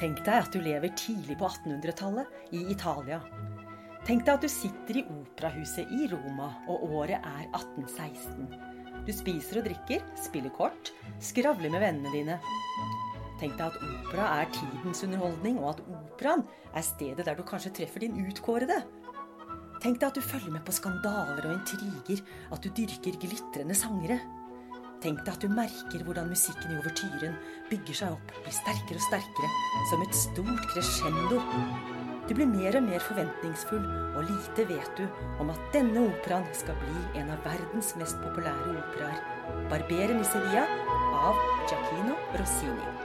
Tenk deg at du lever tidlig på 1800-tallet i Italia. Tenk deg at du sitter i operahuset i Roma, og året er 1816. Du spiser og drikker, spiller kort, skravler med vennene dine. Tenk deg at opera er tidens underholdning, og at operaen er stedet der du kanskje treffer din utkårede. Tenk deg at du følger med på skandaler og intriger, at du dyrker glitrende sangere. Tenk deg at du merker hvordan musikken i ouverturen bygger seg opp, blir sterkere og sterkere, som et stort crescendo. Du blir mer og mer forventningsfull, og lite vet du om at denne operaen skal bli en av verdens mest populære operaer, 'Barberen i Sevilla' av Giacchino Rossini.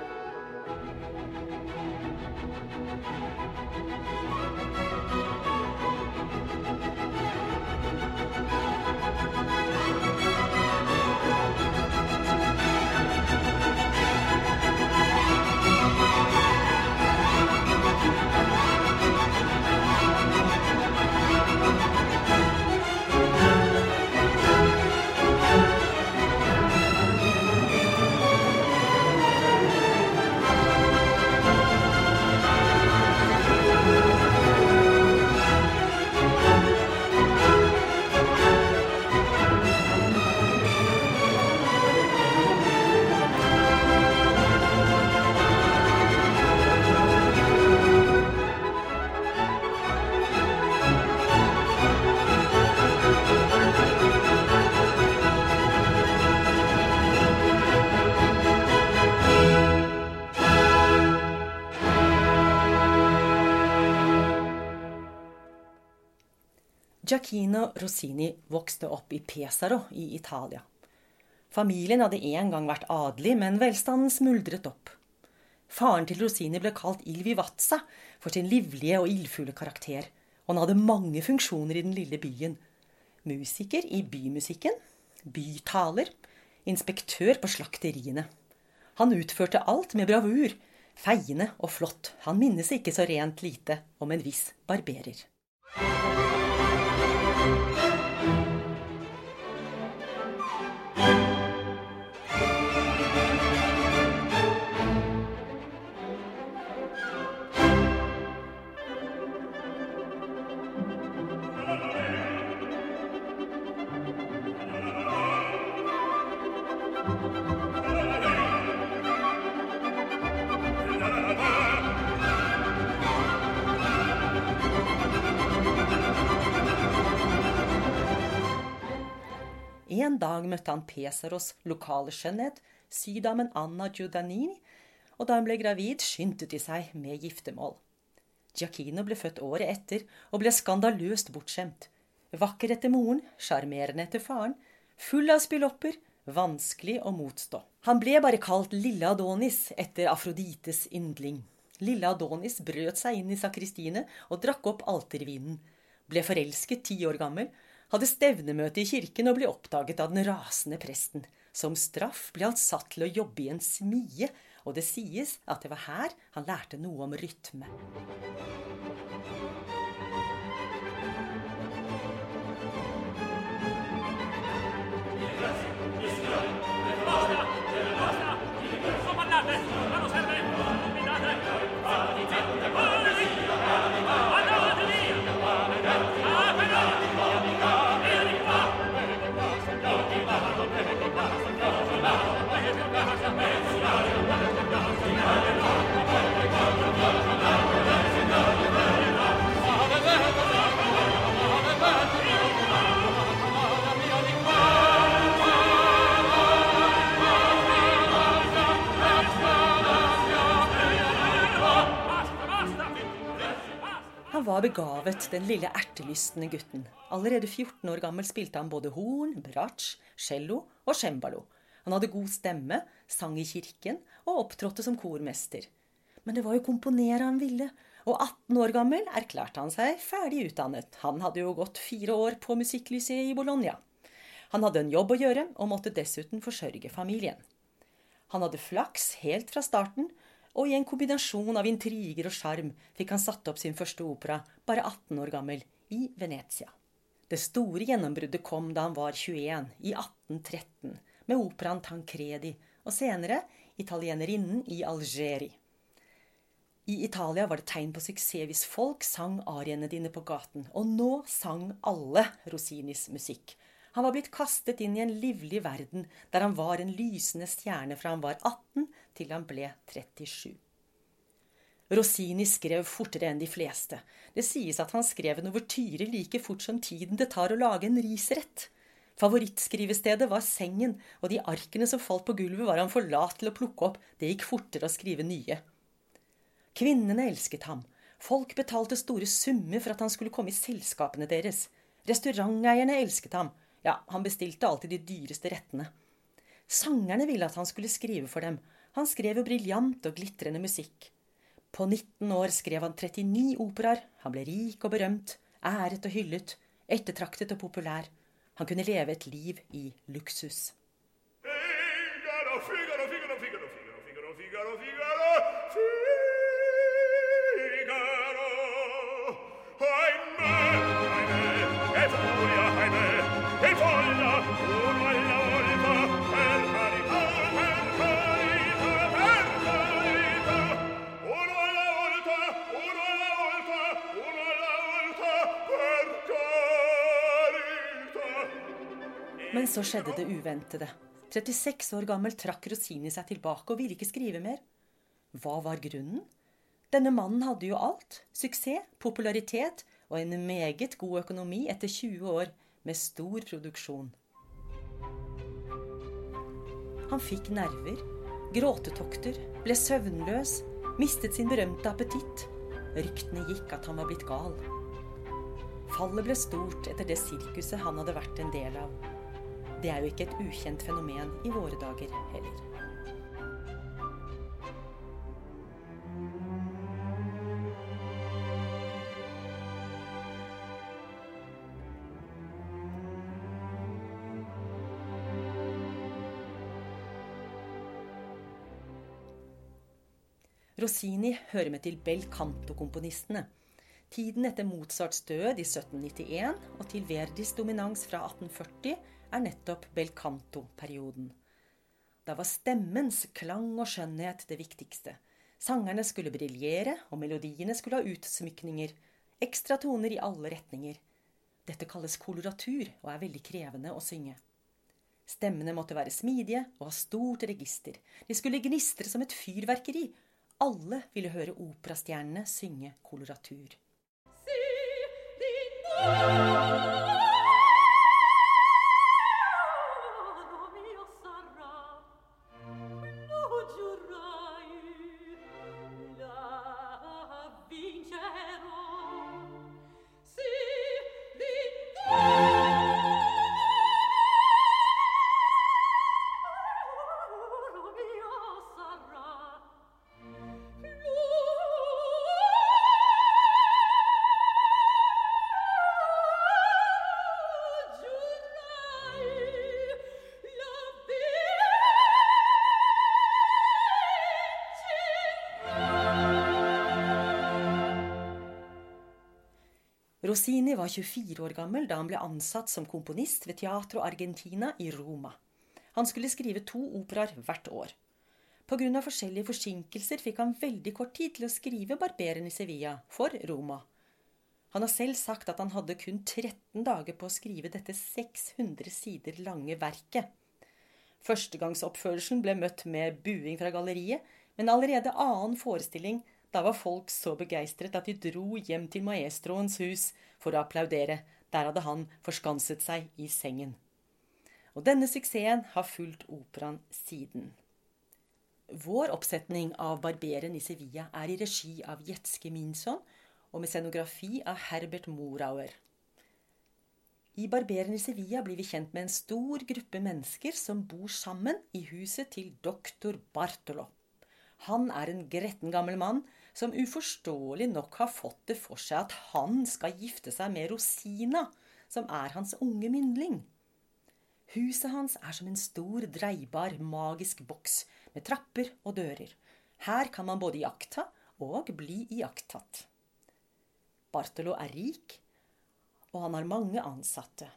Giacchino Rossini vokste opp i Pesaro i Italia. Familien hadde en gang vært adelig, men velstanden smuldret opp. Faren til Rossini ble kalt Il Vivazza for sin livlige og ildfulle karakter, og han hadde mange funksjoner i den lille byen. Musiker i bymusikken, bytaler, inspektør på slakteriene. Han utførte alt med bravur, feiende og flott. Han minnes ikke så rent lite om en viss barberer. thank you En dag møtte han Pesaros lokale skjønnhet, sydamen Anna Giudanini, og da hun ble gravid, skyndte de seg med giftermål. Giacchino ble født året etter og ble skandaløst bortskjemt. Vakker etter moren, sjarmerende etter faren, full av spillopper, vanskelig å motstå. Han ble bare kalt Lille Adonis etter Afrodites yndling. Lille Adonis brøt seg inn i sakristiene og drakk opp altervinen. Ble forelsket ti år gammel hadde stevnemøte i kirken og ble oppdaget av den rasende presten. Som straff ble han satt til å jobbe i en smie, og det sies at det var her han lærte noe om rytme. Begavet, den lille ertelystne gutten. Allerede 14 år gammel spilte han både horn, bratsj, cello og cembalo. Han hadde god stemme, sang i kirken og opptrådte som kormester. Men det var jo komponere han ville, og 18 år gammel erklærte han seg ferdig utdannet. Han hadde jo gått fire år på musikklyseet i Bologna. Han hadde en jobb å gjøre, og måtte dessuten forsørge familien. Han hadde flaks helt fra starten, og i en kombinasjon av intriger og sjarm fikk han satt opp sin første opera, bare 18 år gammel, i Venezia. Det store gjennombruddet kom da han var 21, i 1813, med operaen Tancredi, og senere italienerinnen i Algeri. I Italia var det tegn på suksess hvis folk sang ariene dine på gaten, og nå sang alle Rosinis musikk. Han var blitt kastet inn i en livlig verden der han var en lysende stjerne fra han var 18 til han ble 37. Rossini skrev fortere enn de fleste. Det sies at han skrev en overtyre like fort som tiden det tar å lage en risrett. Favorittskrivestedet var sengen, og de arkene som falt på gulvet, var han for lat til å plukke opp. Det gikk fortere å skrive nye. Kvinnene elsket ham. Folk betalte store summer for at han skulle komme i selskapene deres. Restauranteierne elsket ham. Ja, han bestilte alltid de dyreste rettene. Sangerne ville at han skulle skrive for dem. Han skrev jo briljant og glitrende musikk. På 19 år skrev han 39 operaer. Han ble rik og berømt, æret og hyllet, ettertraktet og populær. Han kunne leve et liv i luksus. Men så skjedde det uventede. 36 år gammel trakk Rosini seg tilbake og ville ikke skrive mer. Hva var grunnen? Denne mannen hadde jo alt. Suksess, popularitet og en meget god økonomi etter 20 år med stor produksjon. Han fikk nerver, gråtetokter, ble søvnløs, mistet sin berømte appetitt. Ryktene gikk at han var blitt gal. Fallet ble stort etter det sirkuset han hadde vært en del av. Det er jo ikke et ukjent fenomen i våre dager heller. Rossini hører med til bel canto-komponistene. Tiden etter Mozarts død i 1791 og til Verdis dominans fra 1840 er nettopp bel canto-perioden. Da var stemmens klang og skjønnhet det viktigste. Sangerne skulle briljere, og melodiene skulle ha utsmykninger. Ekstra toner i alle retninger. Dette kalles koloratur og er veldig krevende å synge. Stemmene måtte være smidige og ha stort register. De skulle gnistre som et fyrverkeri. Alle ville høre operastjernene synge koloratur. Si, din Rossini var 24 år gammel da han ble ansatt som komponist ved Teatro Argentina i Roma. Han skulle skrive to operaer hvert år. Pga. forskjellige forsinkelser fikk han veldig kort tid til å skrive 'Barberen i Sevilla' for Roma. Han har selv sagt at han hadde kun 13 dager på å skrive dette 600 sider lange verket. Førstegangsoppførelsen ble møtt med buing fra galleriet, men allerede annen forestilling da var folk så begeistret at de dro hjem til maestroens hus for å applaudere. Der hadde han forskanset seg i sengen. Og denne suksessen har fulgt operaen siden. Vår oppsetning av 'Barberen i Sevilla' er i regi av Jetske Minson og med scenografi av Herbert Morauer. I 'Barberen i Sevilla' blir vi kjent med en stor gruppe mennesker som bor sammen i huset til doktor Bartolo. Han er en gretten gammel mann som uforståelig nok har fått det for seg at han skal gifte seg med Rosina, som er hans unge myndling. Huset hans er som en stor, dreibar, magisk boks med trapper og dører. Her kan man både iaktta og bli iakttatt. Bartolo er rik, og han har mange ansatte.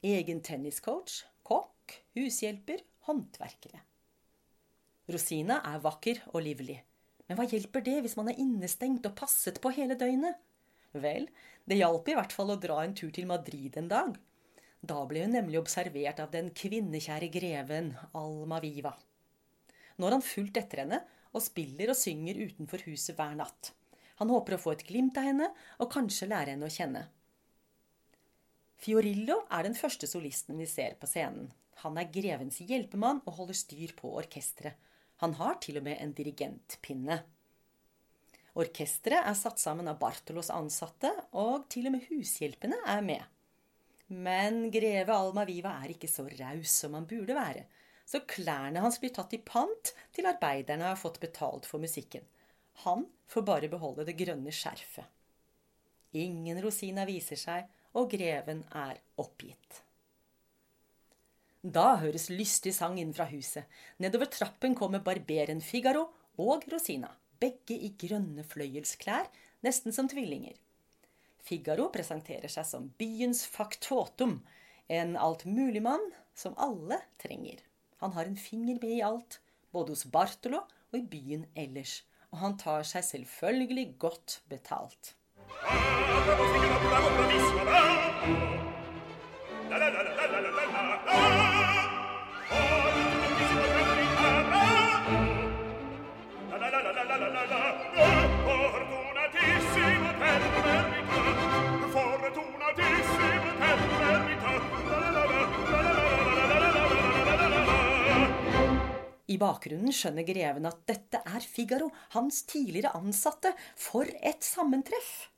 Egen tenniscoach, kokk, hushjelper, håndverkere. Rosina er vakker og livlig Men hva hjelper det hvis man er innestengt og passet på hele døgnet? Vel, det hjalp i hvert fall å dra en tur til Madrid en dag. Da ble hun nemlig observert av den kvinnekjære greven Alma Viva. Nå har han fulgt etter henne og spiller og synger utenfor huset hver natt. Han håper å få et glimt av henne og kanskje lære henne å kjenne. Fiorillo er den første solisten vi ser på scenen. Han er grevens hjelpemann og holder styr på orkesteret. Han har til og med en dirigentpinne. Orkesteret er satt sammen av Bartolos ansatte, og til og med hushjelpene er med. Men greve Alma Viva er ikke så raus som han burde være, så klærne hans blir tatt i pant til arbeiderne har fått betalt for musikken. Han får bare beholde det grønne skjerfet. Ingen Rosina viser seg, og greven er oppgitt. Da høres lystig sang inn fra huset. Nedover trappen kommer barberen Figaro og Rosina begge i grønne fløyelsklær, nesten som tvillinger. Figaro presenterer seg som byens faktotum, en altmuligmann som alle trenger. Han har en finger med i alt, både hos Bartolo og i byen ellers, og han tar seg selvfølgelig godt betalt. La, la, la, I bakgrunnen skjønner greven at dette er Figaro, hans tidligere ansatte. For et sammentreff!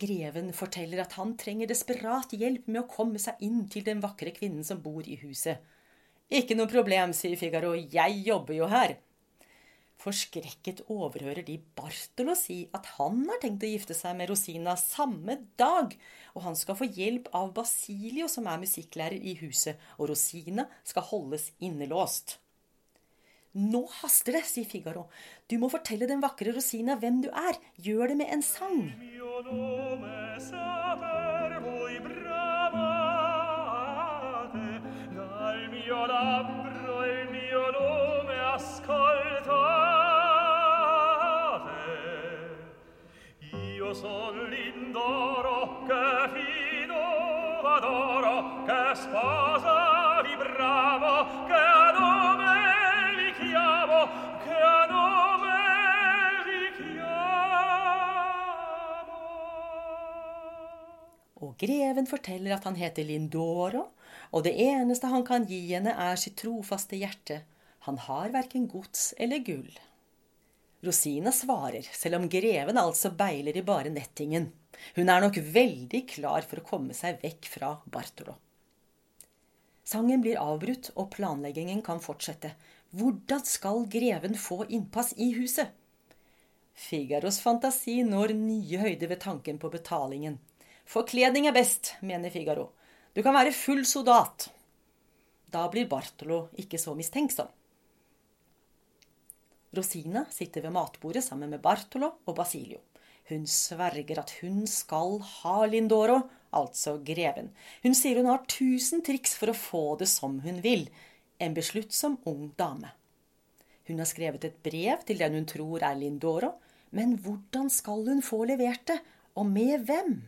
Greven forteller at han trenger desperat hjelp med å komme seg inn til den vakre kvinnen som bor i huset. Ikke noe problem, sier Figaro, jeg jobber jo her. Forskrekket overhører de Bartolo si at han har tenkt å gifte seg med Rosina samme dag, og han skal få hjelp av Basilio, som er musikklærer i huset, og Rosina skal holdes innelåst. Nå haster det, sier Figaro. Du må fortelle den vakre Rosina hvem du er. Gjør det med en sang. son l'indoro che fino adoro che sposa di bravo che Og greven forteller at han heter Lindoro, og det eneste han kan gi henne, er sitt trofaste hjerte. Han har verken gods eller gull. Rosina svarer, selv om greven altså beiler i bare nettingen. Hun er nok veldig klar for å komme seg vekk fra Bartolo. Sangen blir avbrutt, og planleggingen kan fortsette. Hvordan skal greven få innpass i huset? Figaros fantasi når nye høyder ved tanken på betalingen. Forkledning er best, mener Figaro. Du kan være full soldat. Da blir Bartolo ikke så mistenksom. Rosina sitter ved matbordet sammen med Bartolo og Basilio. Hun sverger at hun skal ha Lindoro, altså greven. Hun sier hun har tusen triks for å få det som hun vil. En besluttsom ung dame. Hun har skrevet et brev til den hun tror er Lindoro, men hvordan skal hun få levert det, og med hvem?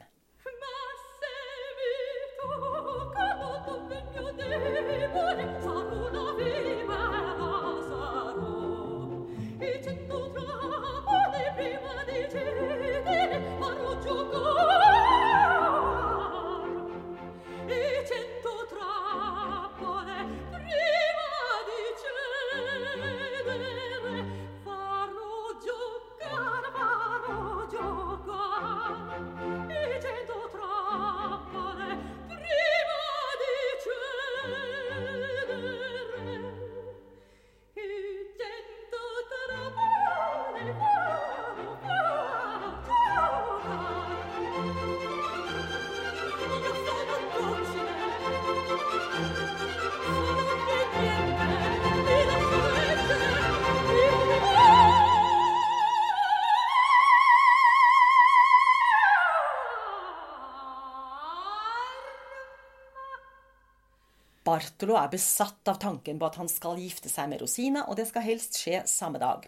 Bartolo er besatt av tanken på at han skal gifte seg med Rosina, og det skal helst skje samme dag.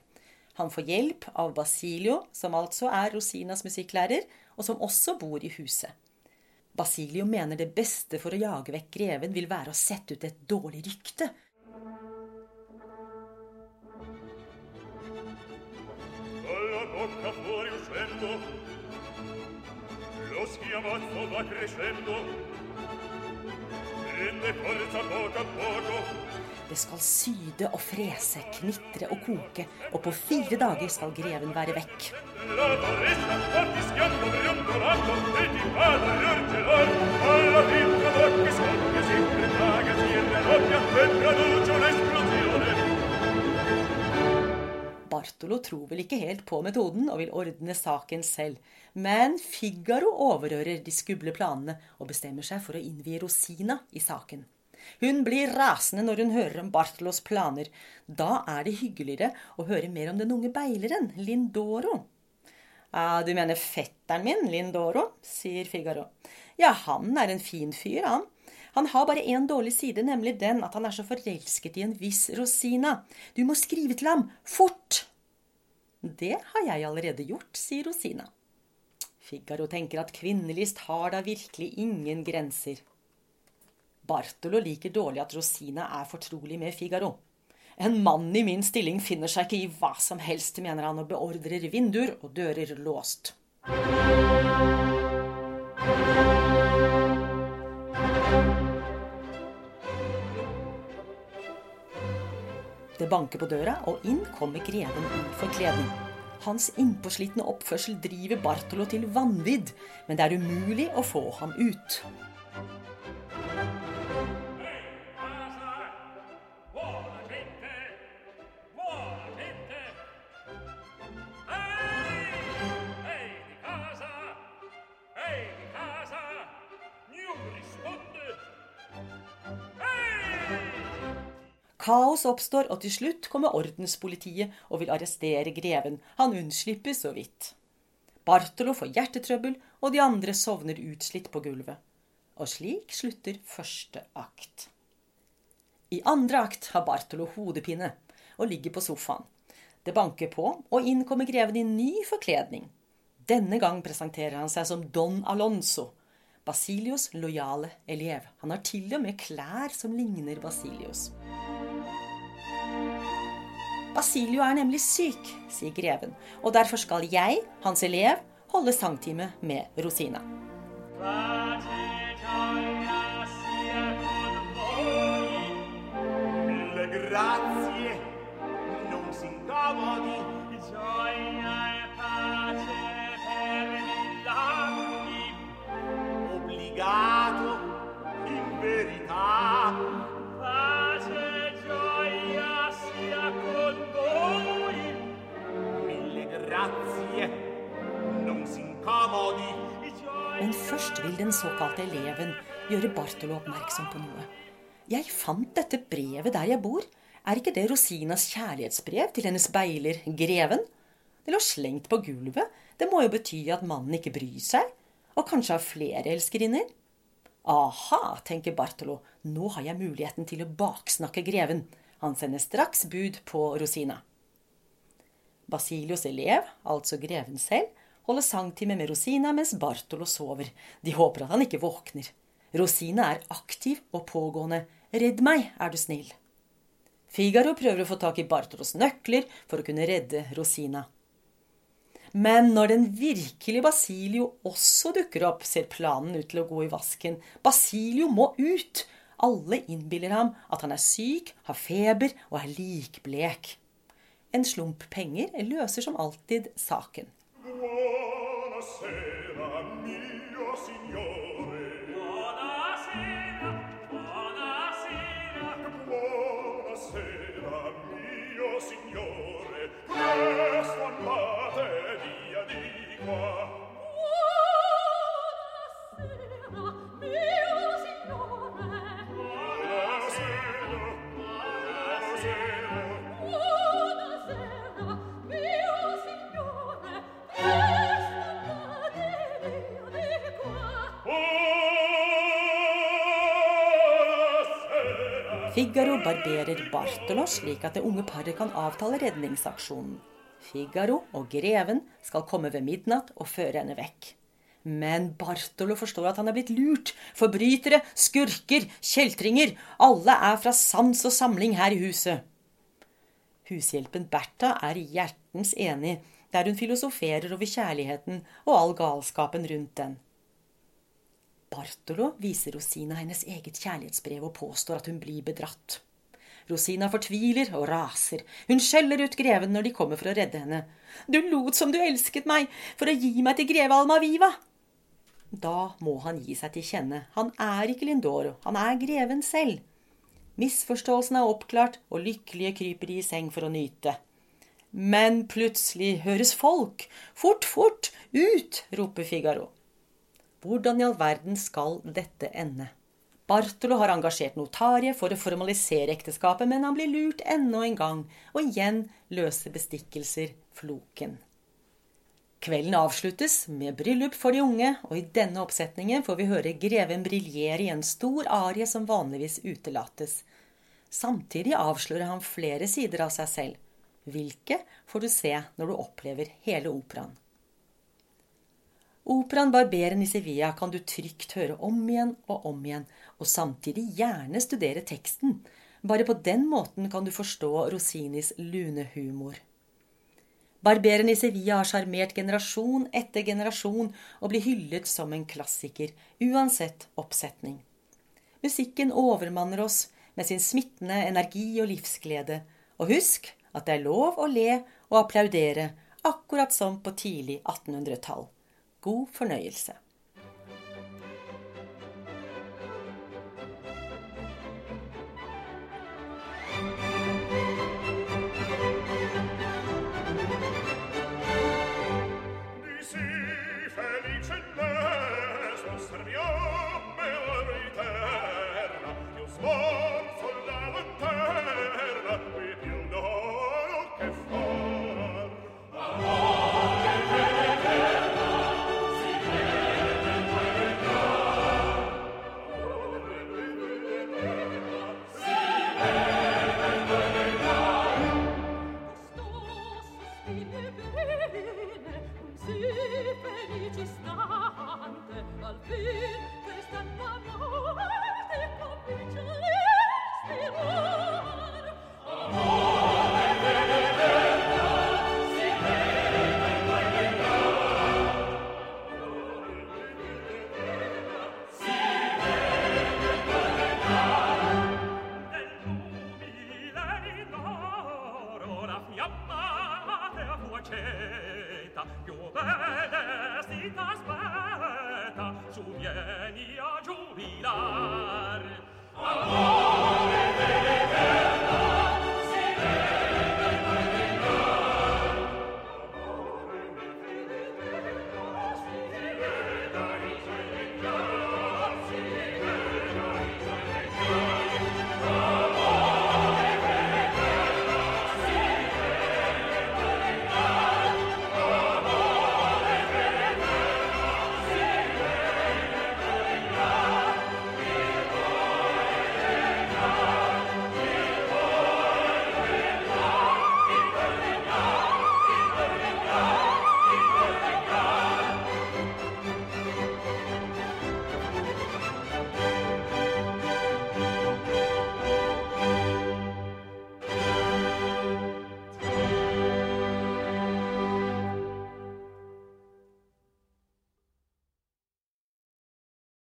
Han får hjelp av Basilio, som altså er Rosinas musikklærer, og som også bor i huset. Basilio mener det beste for å jage vekk greven vil være å sette ut et dårlig rykte. Det skal syde og frese, knitre og koke, og på fire dager skal greven være vekk. Bartolo tror vel ikke helt på metoden og vil ordne saken selv. Men Figaro overhører de skumle planene og bestemmer seg for å innvie Rosina i saken. Hun blir rasende når hun hører om Bartlos planer. Da er det hyggeligere å høre mer om den unge beileren, Lindoro. Du mener fetteren min, Lindoro, sier Figaro. Ja, han er en fin fyr, han. Han har bare én dårlig side, nemlig den at han er så forelsket i en viss Rosina. Du må skrive til ham, fort! Det har jeg allerede gjort, sier Rosina. Figaro tenker at kvinnelist har da virkelig ingen grenser. Bartolo liker dårlig at Rosina er fortrolig med Figaro. En mann i min stilling finner seg ikke i hva som helst, mener han, og beordrer vinduer og dører låst. Det banker på døra, og inn kommer greven i forkledning. Hans innpåslitne oppførsel driver Bartolo til vanvidd, men det er umulig å få ham ut. Kaos oppstår, og til slutt kommer ordenspolitiet og vil arrestere greven. Han unnslipper så vidt. Bartolo får hjertetrøbbel, og de andre sovner utslitt på gulvet. Og slik slutter første akt. I andre akt har Bartolo hodepine og ligger på sofaen. Det banker på, og inn kommer greven i ny forkledning. Denne gang presenterer han seg som Don Alonso, Basilios lojale elev. Han har til og med klær som ligner Basilios. Basilio er nemlig syk, sier greven, og derfor skal jeg, hans elev, holde sangtime med Rosina. Grazie, non si incomodi, gioia e pace Men først vil den såkalte eleven gjøre Bartolo oppmerksom på noe. Jeg fant dette brevet der jeg bor. Er ikke det Rosinas kjærlighetsbrev til hennes beiler Greven? Det lå slengt på gulvet. Det må jo bety at mannen ikke bryr seg. Og kanskje har flere elskerinner? Aha, tenker Bartolo, nå har jeg muligheten til å baksnakke greven. Han sender straks bud på Rosina. Basilios elev, altså greven selv, holder sangtime med Rosina mens Bartolo sover. De håper at han ikke våkner. Rosina er aktiv og pågående. Redd meg, er du snill. Figaro prøver å få tak i Bartolos nøkler for å kunne redde Rosina. Men når den virkelige Basilio også dukker opp, ser planen ut til å gå i vasken. Basilio må ut! Alle innbiller ham at han er syk, har feber og er likblek. En slump penger løser som alltid saken. Figaro barberer Bartolo slik at det unge paret kan avtale redningsaksjonen. Figaro og greven skal komme ved midnatt og føre henne vekk. Men Bartolo forstår at han er blitt lurt. Forbrytere, skurker, kjeltringer. Alle er fra sans og samling her i huset. Hushjelpen Bertha er hjertens enig, der hun filosoferer over kjærligheten og all galskapen rundt den. Bartolo viser Rosina hennes eget kjærlighetsbrev og påstår at hun blir bedratt. Rosina fortviler og raser. Hun skjeller ut greven når de kommer for å redde henne. Du lot som du elsket meg, for å gi meg til greve Almaviva. Da må han gi seg til kjenne. Han er ikke Lindoro, han er greven selv. Misforståelsen er oppklart, og lykkelige kryper de i seng for å nyte. Men plutselig høres folk. Fort, fort, ut! roper Figaro. Hvordan i all verden skal dette ende? Bartolo har engasjert notarie for å formalisere ekteskapet, men han blir lurt enda en gang, og igjen løser bestikkelser floken. Kvelden avsluttes med bryllup for de unge, og i denne oppsetningen får vi høre greven briljere i en stor arie som vanligvis utelates. Samtidig avslører han flere sider av seg selv. Hvilke får du se når du opplever hele operaen. Operaen Barberen i Sevilla kan du trygt høre om igjen og om igjen, og samtidig gjerne studere teksten. Bare på den måten kan du forstå Rosinis lune humor. Barberen i Sevilla har sjarmert generasjon etter generasjon og blir hyllet som en klassiker, uansett oppsetning. Musikken overmanner oss med sin smittende energi og livsglede. Og husk at det er lov å le og applaudere, akkurat som på tidlig 1800-tall. God fornøyelse. al fin, esta mano